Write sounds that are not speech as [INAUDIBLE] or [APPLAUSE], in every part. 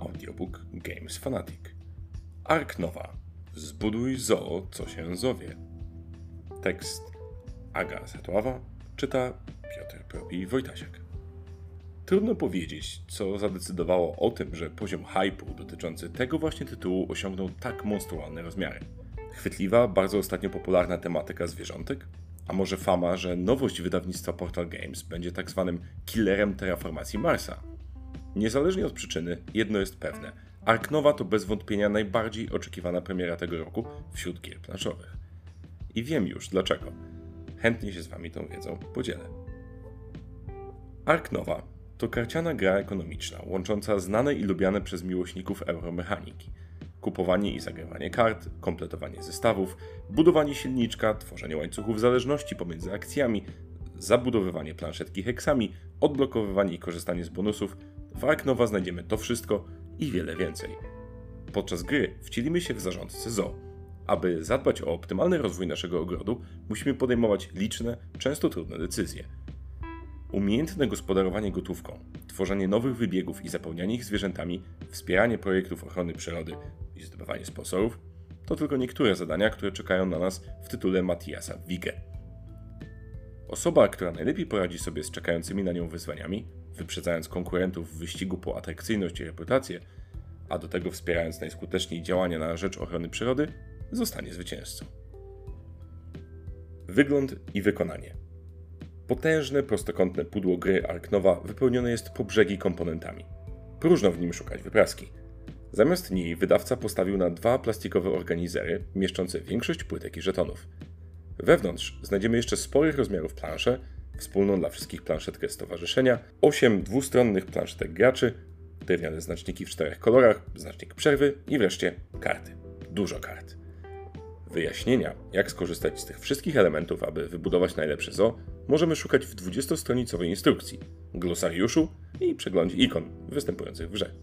Audiobook Games Fanatic. Ark Nowa. Zbuduj zoo, co się zowie. Tekst Aga Zatława czyta Piotr Propi Wojtasiak. Trudno powiedzieć, co zadecydowało o tym, że poziom hypu dotyczący tego właśnie tytułu osiągnął tak monstrualne rozmiary. Chwytliwa, bardzo ostatnio popularna tematyka zwierzątek? A może fama, że nowość wydawnictwa Portal Games będzie tak zwanym killerem terraformacji Marsa? Niezależnie od przyczyny, jedno jest pewne. Ark Nova to bez wątpienia najbardziej oczekiwana premiera tego roku wśród gier planszowych. I wiem już dlaczego. Chętnie się z Wami tą wiedzą podzielę. Ark Nova to karciana gra ekonomiczna, łącząca znane i lubiane przez miłośników euromechaniki. Kupowanie i zagrywanie kart, kompletowanie zestawów, budowanie silniczka, tworzenie łańcuchów zależności pomiędzy akcjami, zabudowywanie planszetki heksami, odblokowywanie i korzystanie z bonusów. W Ark Nova znajdziemy to wszystko i wiele więcej. Podczas gry wcielimy się w zarządcę zoo. Aby zadbać o optymalny rozwój naszego ogrodu, musimy podejmować liczne, często trudne decyzje – Umiejętne gospodarowanie gotówką, tworzenie nowych wybiegów i zapełnianie ich zwierzętami, wspieranie projektów ochrony przyrody i zdobywanie sponsorów to tylko niektóre zadania, które czekają na nas w tytule Matiasa Wige. Osoba, która najlepiej poradzi sobie z czekającymi na nią wyzwaniami, wyprzedzając konkurentów w wyścigu po atrakcyjność i reputację, a do tego wspierając najskuteczniej działania na rzecz ochrony przyrody, zostanie zwycięzcą. Wygląd i wykonanie. Potężne, prostokątne pudło gry Arknowa wypełnione jest po brzegi komponentami. Próżno w nim szukać wypraski. Zamiast niej wydawca postawił na dwa plastikowe organizery mieszczące większość płytek i żetonów. Wewnątrz znajdziemy jeszcze sporych rozmiarów plansze, wspólną dla wszystkich planszetkę stowarzyszenia, 8 dwustronnych planszetek graczy, drewniane znaczniki w czterech kolorach, znacznik przerwy i wreszcie karty. Dużo kart. Wyjaśnienia, jak skorzystać z tych wszystkich elementów, aby wybudować najlepsze zoo, możemy szukać w 20-stronicowej instrukcji, glosariuszu i przeglądzie ikon występujących w grze.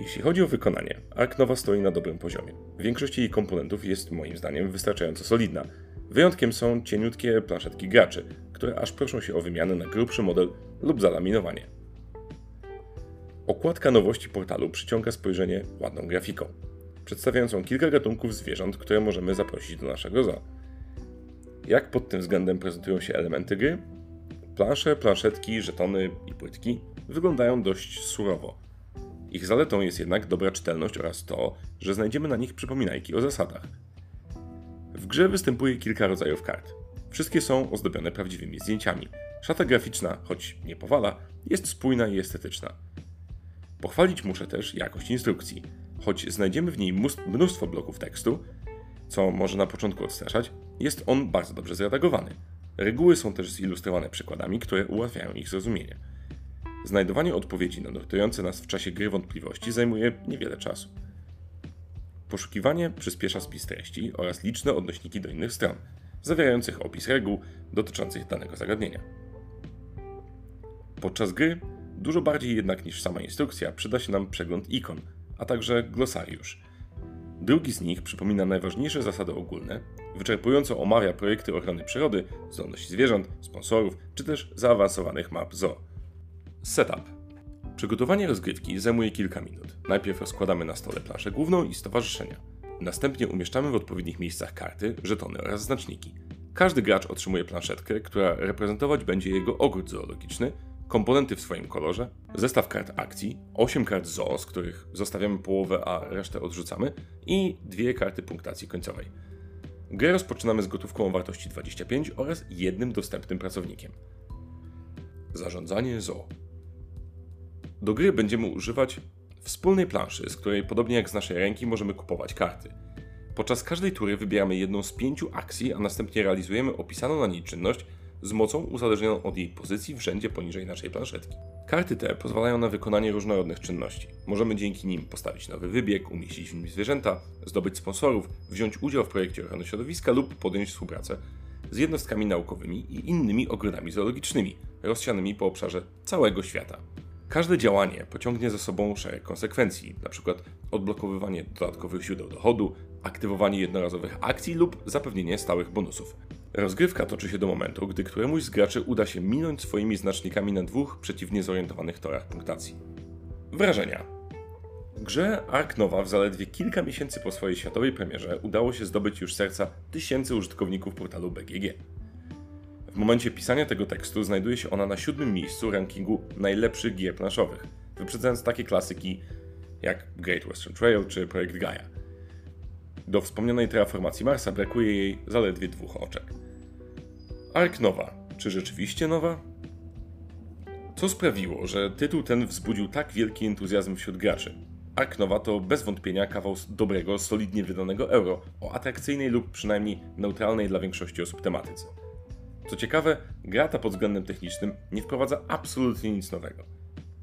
Jeśli chodzi o wykonanie, Ark Nova stoi na dobrym poziomie. Większość jej komponentów jest moim zdaniem wystarczająco solidna. Wyjątkiem są cieniutkie planszetki graczy, które aż proszą się o wymianę na grubszy model lub zalaminowanie. Okładka nowości portalu przyciąga spojrzenie ładną grafiką przedstawiającą kilka gatunków zwierząt, które możemy zaprosić do naszego zoo. Jak pod tym względem prezentują się elementy gry? Plansze, planszetki, żetony i płytki wyglądają dość surowo. Ich zaletą jest jednak dobra czytelność oraz to, że znajdziemy na nich przypominajki o zasadach. W grze występuje kilka rodzajów kart. Wszystkie są ozdobione prawdziwymi zdjęciami. Szata graficzna, choć nie powala, jest spójna i estetyczna. Pochwalić muszę też jakość instrukcji. Choć znajdziemy w niej mnóstwo bloków tekstu, co może na początku odstraszać, jest on bardzo dobrze zredagowany. Reguły są też zilustrowane przykładami, które ułatwiają ich zrozumienie. Znajdowanie odpowiedzi na nurtujące nas w czasie gry wątpliwości zajmuje niewiele czasu. Poszukiwanie przyspiesza spis treści oraz liczne odnośniki do innych stron, zawierających opis reguł dotyczących danego zagadnienia. Podczas gry, dużo bardziej jednak niż sama instrukcja, przyda się nam przegląd ikon, a także glosariusz. Drugi z nich przypomina najważniejsze zasady ogólne, wyczerpująco omawia projekty ochrony przyrody, zdolności zwierząt, sponsorów czy też zaawansowanych map zoo. Setup. Przygotowanie rozgrywki zajmuje kilka minut. Najpierw rozkładamy na stole planszę główną i stowarzyszenia. Następnie umieszczamy w odpowiednich miejscach karty, żetony oraz znaczniki. Każdy gracz otrzymuje planszetkę, która reprezentować będzie jego ogród zoologiczny, komponenty w swoim kolorze, zestaw kart akcji, 8 kart ZO, z których zostawiamy połowę, a resztę odrzucamy i dwie karty punktacji końcowej. Grę rozpoczynamy z gotówką o wartości 25 oraz jednym dostępnym pracownikiem. Zarządzanie ZO. Do gry będziemy używać wspólnej planszy, z której podobnie jak z naszej ręki możemy kupować karty. Podczas każdej tury wybieramy jedną z pięciu akcji, a następnie realizujemy opisaną na niej czynność z mocą uzależnioną od jej pozycji w rzędzie poniżej naszej planszetki. Karty te pozwalają na wykonanie różnorodnych czynności. Możemy dzięki nim postawić nowy wybieg, umieścić w nim zwierzęta, zdobyć sponsorów, wziąć udział w projekcie ochrony środowiska lub podjąć współpracę z jednostkami naukowymi i innymi ogrodami zoologicznymi, rozsianymi po obszarze całego świata. Każde działanie pociągnie za sobą szereg konsekwencji, np. odblokowywanie dodatkowych źródeł dochodu, aktywowanie jednorazowych akcji lub zapewnienie stałych bonusów. Rozgrywka toczy się do momentu, gdy któremuś z graczy uda się minąć swoimi znacznikami na dwóch przeciwnie zorientowanych torach punktacji. Wrażenia. Grze Ark Nova w zaledwie kilka miesięcy po swojej światowej premierze udało się zdobyć już serca tysięcy użytkowników portalu BGG. W momencie pisania tego tekstu znajduje się ona na siódmym miejscu rankingu najlepszych gier planszowych, wyprzedzając takie klasyki jak Great Western Trail czy Projekt Gaia. Do wspomnianej terraformacji Marsa brakuje jej zaledwie dwóch oczek. Ark Nova. Czy rzeczywiście nowa? Co sprawiło, że tytuł ten wzbudził tak wielki entuzjazm wśród graczy? Ark Nova to bez wątpienia kawał dobrego, solidnie wydanego euro o atrakcyjnej lub przynajmniej neutralnej dla większości osób tematyce. Co ciekawe, gra ta pod względem technicznym nie wprowadza absolutnie nic nowego.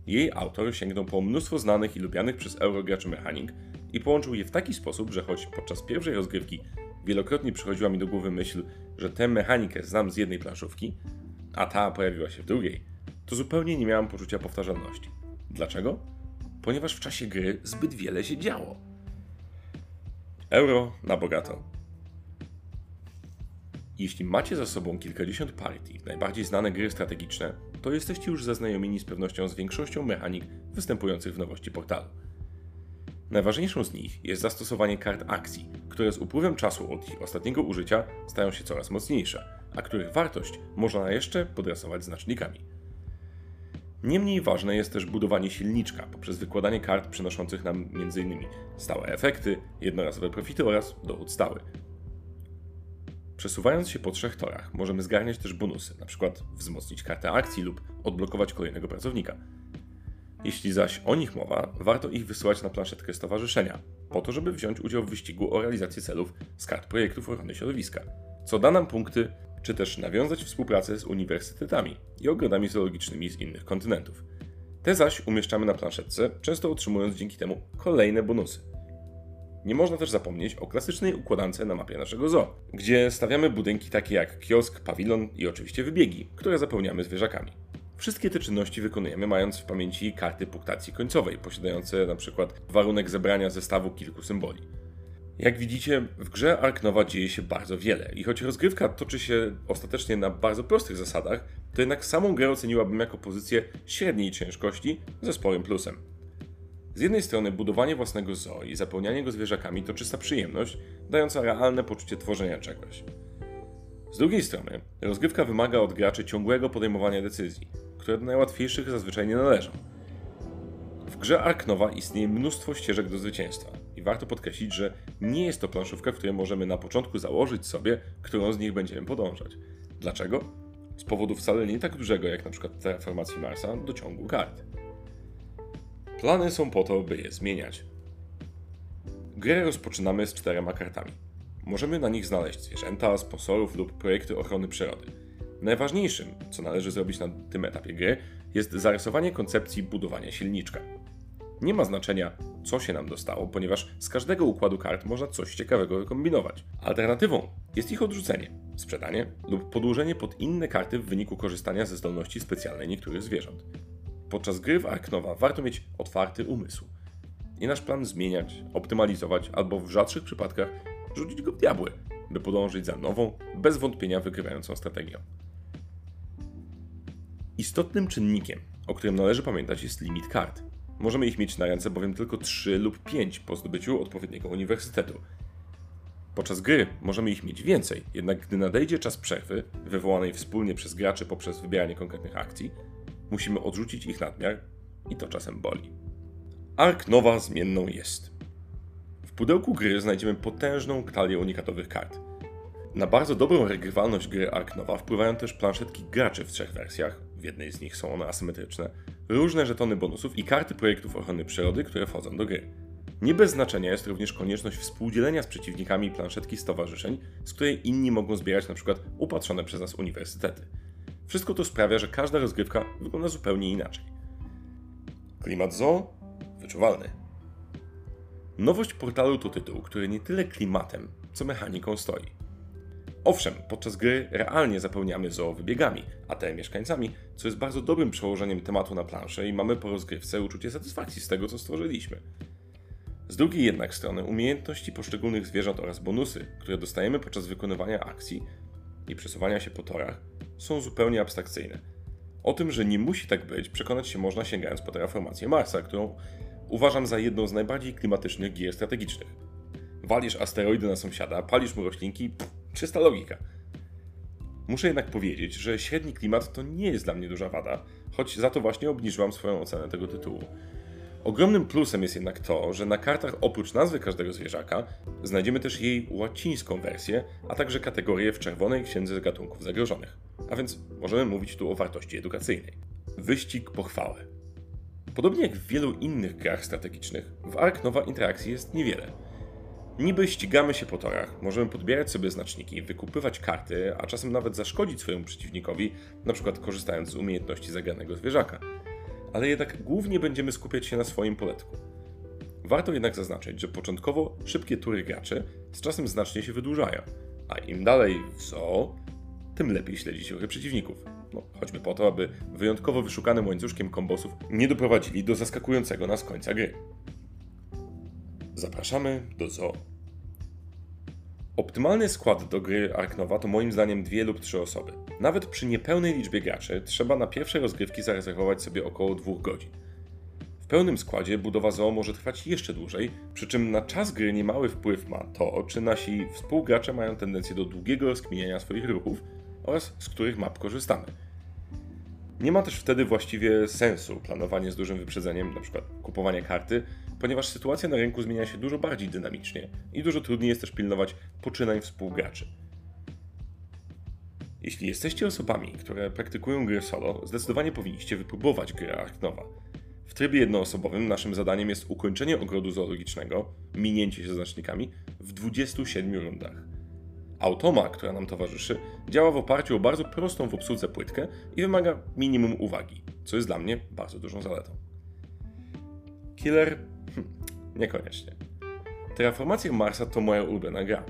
Jej autor sięgnął po mnóstwo znanych i lubianych przez eurograczy mechanik i połączył je w taki sposób, że choć podczas pierwszej rozgrywki wielokrotnie przychodziła mi do głowy myśl, że tę mechanikę znam z jednej planszówki, a ta pojawiła się w drugiej, to zupełnie nie miałem poczucia powtarzalności. Dlaczego? Ponieważ w czasie gry zbyt wiele się działo. Euro na bogato. Jeśli macie za sobą kilkadziesiąt partii, najbardziej znane gry strategiczne, to jesteście już zaznajomieni z pewnością z większością mechanik występujących w nowości portalu. Najważniejszą z nich jest zastosowanie kart akcji, które z upływem czasu od ich ostatniego użycia stają się coraz mocniejsze, a których wartość można jeszcze podrasować znacznikami. Niemniej ważne jest też budowanie silniczka poprzez wykładanie kart przynoszących nam m.in. stałe efekty, jednorazowe profity oraz dochód stały. Przesuwając się po trzech torach, możemy zgarniać też bonusy, np. wzmocnić kartę akcji lub odblokować kolejnego pracownika. Jeśli zaś o nich mowa, warto ich wysyłać na planszetkę stowarzyszenia, po to, żeby wziąć udział w wyścigu o realizację celów z kart projektów ochrony środowiska, co da nam punkty, czy też nawiązać współpracę z uniwersytetami i ogrodami zoologicznymi z innych kontynentów. Te zaś umieszczamy na planszetce, często otrzymując dzięki temu kolejne bonusy. Nie można też zapomnieć o klasycznej układance na mapie naszego zoo, gdzie stawiamy budynki takie jak kiosk, pawilon i oczywiście wybiegi, które zapełniamy zwierzakami. Wszystkie te czynności wykonujemy mając w pamięci karty punktacji końcowej, posiadające np. warunek zebrania zestawu kilku symboli. Jak widzicie, w grze Ark Nova dzieje się bardzo wiele i choć rozgrywka toczy się ostatecznie na bardzo prostych zasadach, to jednak samą grę oceniłabym jako pozycję średniej ciężkości ze sporym plusem. Z jednej strony budowanie własnego zoo i zapełnianie go zwierzakami to czysta przyjemność, dająca realne poczucie tworzenia czegoś. Z drugiej strony, rozgrywka wymaga od graczy ciągłego podejmowania decyzji, które do najłatwiejszych zazwyczaj nie należą. W grze Ark Nova istnieje mnóstwo ścieżek do zwycięstwa i warto podkreślić, że nie jest to planszówka, w której możemy na początku założyć sobie, którą z nich będziemy podążać. Dlaczego? Z powodu wcale nie tak dużego jak np. terraformacji Marsa dociągu kart. Plany są po to, by je zmieniać. Grę rozpoczynamy z czterema kartami. Możemy na nich znaleźć zwierzęta, sponsorów lub projekty ochrony przyrody. Najważniejszym, co należy zrobić na tym etapie gry, jest zarysowanie koncepcji budowania silniczka. Nie ma znaczenia, co się nam dostało, ponieważ z każdego układu kart można coś ciekawego wykombinować. Alternatywą jest ich odrzucenie, sprzedanie lub podłużenie pod inne karty w wyniku korzystania ze zdolności specjalnej niektórych zwierząt. Podczas gry w Ark Nova warto mieć otwarty umysł. Nie nasz plan zmieniać, optymalizować albo w rzadszych przypadkach rzucić go w diabły, by podążyć za nową, bez wątpienia wygrywającą strategią. Istotnym czynnikiem, o którym należy pamiętać, jest limit kart. Możemy ich mieć na ręce bowiem tylko 3 lub 5 po zdobyciu odpowiedniego uniwersytetu. Podczas gry możemy ich mieć więcej, jednak gdy nadejdzie czas przerwy, wywołanej wspólnie przez graczy poprzez wybieranie konkretnych akcji, musimy odrzucić ich nadmiar i to czasem boli. Ark Nowa zmienną jest. W pudełku gry znajdziemy potężną talię unikatowych kart. Na bardzo dobrą regrywalność gry Ark Nowa wpływają też planszetki graczy w trzech wersjach, w jednej z nich są one asymetryczne, różne żetony bonusów i karty projektów ochrony przyrody, które wchodzą do gry. Nie bez znaczenia jest również konieczność współdzielenia z przeciwnikami planszetki stowarzyszeń, z której inni mogą zbierać np. upatrzone przez nas uniwersytety. Wszystko to sprawia, że każda rozgrywka wygląda zupełnie inaczej. Klimat zoo wyczuwalny. Nowość portalu to tytuł, który nie tyle klimatem, co mechaniką stoi. Owszem, podczas gry realnie zapełniamy zoo wybiegami, a te mieszkańcami, co jest bardzo dobrym przełożeniem tematu na planszę i mamy po rozgrywce uczucie satysfakcji z tego, co stworzyliśmy. Z drugiej jednak strony umiejętności poszczególnych zwierząt oraz bonusy, które dostajemy podczas wykonywania akcji i przesuwania się po torach, są zupełnie abstrakcyjne. O tym, że nie musi tak być, przekonać się można sięgając po terraformację Marsa, którą uważam za jedną z najbardziej klimatycznych gier strategicznych. Walisz asteroidy na sąsiada, palisz mu roślinki, pff, czysta logika. Muszę jednak powiedzieć, że średni klimat to nie jest dla mnie duża wada, choć za to właśnie obniżyłam swoją ocenę tego tytułu. Ogromnym plusem jest jednak to, że na kartach oprócz nazwy każdego zwierzaka znajdziemy też jej łacińską wersję, a także kategorię w czerwonej księdze gatunków zagrożonych. A więc możemy mówić tu o wartości edukacyjnej. Wyścig po chwałę. Podobnie jak w wielu innych grach strategicznych, w Ark nowa interakcji jest niewiele. Niby ścigamy się po torach, możemy podbierać sobie znaczniki, wykupywać karty, a czasem nawet zaszkodzić swojemu przeciwnikowi, np. korzystając z umiejętności zagranego zwierzaka. Ale jednak głównie będziemy skupiać się na swoim poletku. Warto jednak zaznaczyć, że początkowo szybkie tury graczy z czasem znacznie się wydłużają, a im dalej w zoo, tym lepiej śledzić ruchy przeciwników. No, choćby po to, aby wyjątkowo wyszukanym łańcuszkiem kombosów nie doprowadzili do zaskakującego nas końca gry. Zapraszamy do zoo. Optymalny skład do gry Ark Nova to moim zdaniem dwie lub trzy osoby. Nawet przy niepełnej liczbie graczy trzeba na pierwsze rozgrywki zarezerwować sobie około dwóch godzin. W pełnym składzie budowa zoo może trwać jeszcze dłużej, przy czym na czas gry niemały wpływ ma to, czy nasi współgracze mają tendencję do długiego rozkminiania swoich ruchów oraz z których map korzystamy. Nie ma też wtedy właściwie sensu planowanie z dużym wyprzedzeniem, np. kupowanie karty, ponieważ sytuacja na rynku zmienia się dużo bardziej dynamicznie i dużo trudniej jest też pilnować poczynań współgraczy. Jeśli jesteście osobami, które praktykują gry solo, zdecydowanie powinniście wypróbować grę Ark Nova. W trybie jednoosobowym naszym zadaniem jest ukończenie ogrodu zoologicznego, minięcie się znacznikami, w 27 rundach. Automa, która nam towarzyszy, działa w oparciu o bardzo prostą w obsłudze płytkę i wymaga minimum uwagi, co jest dla mnie bardzo dużą zaletą. Killer? Hm, niekoniecznie. Terraformacja Marsa to moja ulubiona gra.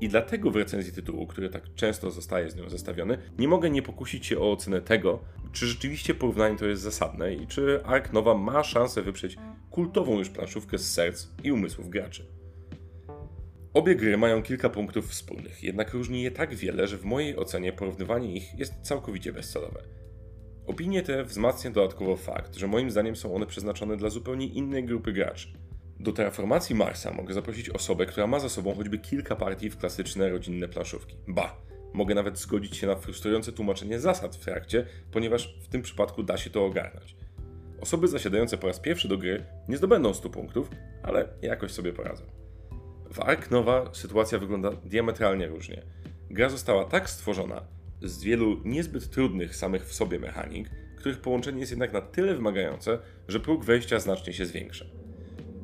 I dlatego w recenzji tytułu, który tak często zostaje z nią zestawiony, nie mogę nie pokusić się o ocenę tego, czy rzeczywiście porównanie to jest zasadne i czy Ark Nova ma szansę wyprzeć kultową już planszówkę z serc i umysłów graczy. Obie gry mają kilka punktów wspólnych, jednak różni je tak wiele, że w mojej ocenie porównywanie ich jest całkowicie bezcelowe. Opinie te wzmacnia dodatkowo fakt, że moim zdaniem są one przeznaczone dla zupełnie innej grupy graczy. Do terraformacji Marsa mogę zaprosić osobę, która ma za sobą choćby kilka partii w klasyczne rodzinne planszówki. Ba, mogę nawet zgodzić się na frustrujące tłumaczenie zasad w trakcie, ponieważ w tym przypadku da się to ogarnąć. Osoby zasiadające po raz pierwszy do gry nie zdobędą 100 punktów, ale jakoś sobie poradzą. W Ark Nova sytuacja wygląda diametralnie różnie. Gra została tak stworzona z wielu niezbyt trudnych samych w sobie mechanik, których połączenie jest jednak na tyle wymagające, że próg wejścia znacznie się zwiększa.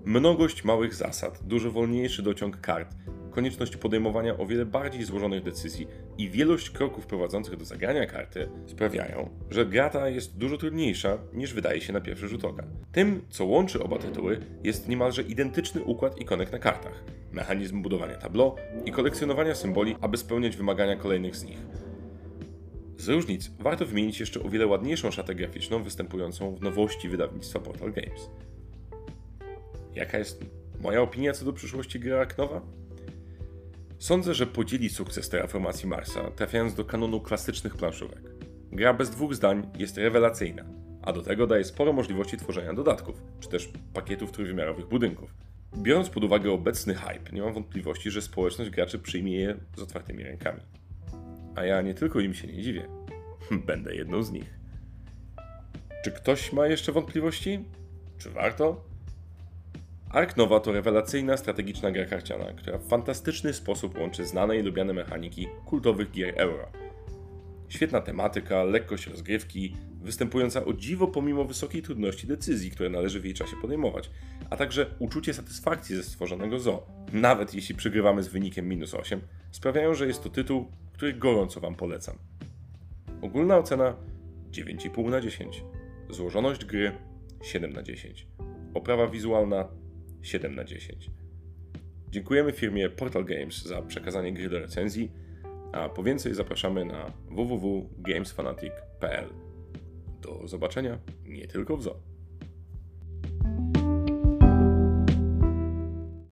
Mnogość małych zasad, dużo wolniejszy dociąg kart, konieczność podejmowania o wiele bardziej złożonych decyzji i wielość kroków prowadzących do zagrania karty sprawiają, że gra ta jest dużo trudniejsza niż wydaje się na pierwszy rzut oka. Tym, co łączy oba tytuły, jest niemalże identyczny układ ikonek na kartach, mechanizm budowania tableau i kolekcjonowania symboli, aby spełniać wymagania kolejnych z nich. Z różnic warto wymienić jeszcze o wiele ładniejszą szatę graficzną występującą w nowości wydawnictwa Portal Games. Jaka jest moja opinia co do przyszłości gry Ark Nova? Sądzę, że podzieli sukces terraformacji Marsa, trafiając do kanonu klasycznych planszówek. Gra bez dwóch zdań jest rewelacyjna, a do tego daje sporo możliwości tworzenia dodatków, czy też pakietów trójwymiarowych budynków. Biorąc pod uwagę obecny hype, nie mam wątpliwości, że społeczność graczy przyjmie je z otwartymi rękami. A ja nie tylko im się nie dziwię, [LAUGHS] będę jedną z nich. Czy ktoś ma jeszcze wątpliwości? Czy warto? Ark Nova to rewelacyjna strategiczna gra karciana, która w fantastyczny sposób łączy znane i lubiane mechaniki kultowych gier euro. Świetna tematyka, lekkość rozgrywki, występująca o dziwo pomimo wysokiej trudności decyzji, które należy w jej czasie podejmować, a także uczucie satysfakcji ze stworzonego zo, nawet jeśli przegrywamy z wynikiem minus 8, sprawiają, że jest to tytuł, który gorąco Wam polecam. Ogólna ocena 9,5 na 10. Złożoność gry 7 na 10. Oprawa wizualna 7 na 10. Dziękujemy firmie Portal Games za przekazanie gry do recenzji, a po więcej zapraszamy na www.gamesfanatic.pl. Do zobaczenia nie tylko w zoo.